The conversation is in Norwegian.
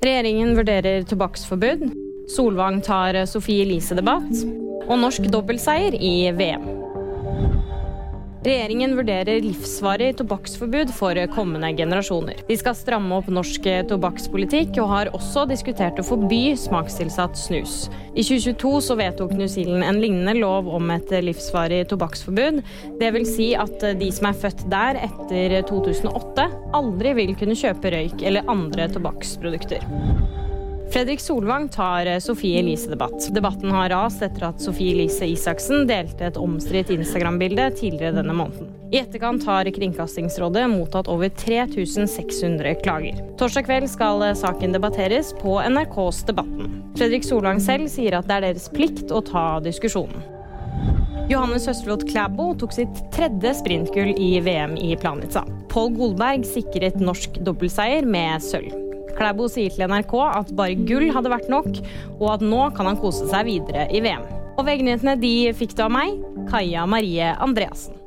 Regjeringen vurderer tobakksforbud. Solvang tar Sofie Elise-debatt. Og norsk dobbeltseier i VM. Regjeringen vurderer livsvarig tobakksforbud for kommende generasjoner. De skal stramme opp norsk tobakkspolitikk, og har også diskutert å forby smakstilsatt snus. I 2022 så vedtok New Zealand en lignende lov om et livsvarig tobakksforbud. Det vil si at de som er født der etter 2008, aldri vil kunne kjøpe røyk eller andre tobakksprodukter. Fredrik Solvang tar Sofie Elise-debatt. Debatten har rast etter at Sofie Elise Isaksen delte et omstridt Instagram-bilde tidligere denne måneden. I etterkant har Kringkastingsrådet mottatt over 3600 klager. Torsdag kveld skal saken debatteres på NRKs Debatten. Fredrik Solvang selv sier at det er deres plikt å ta diskusjonen. Johannes Høstflot Klæbo tok sitt tredje sprintgull i VM i Planica. Pål Golberg sikret norsk dobbeltseier med sølv. Klæbo sier til NRK at bare gull hadde vært nok, og at nå kan han kose seg videre i VM. Og VG-nyhetene de fikk du av meg, Kaja Marie Andreassen.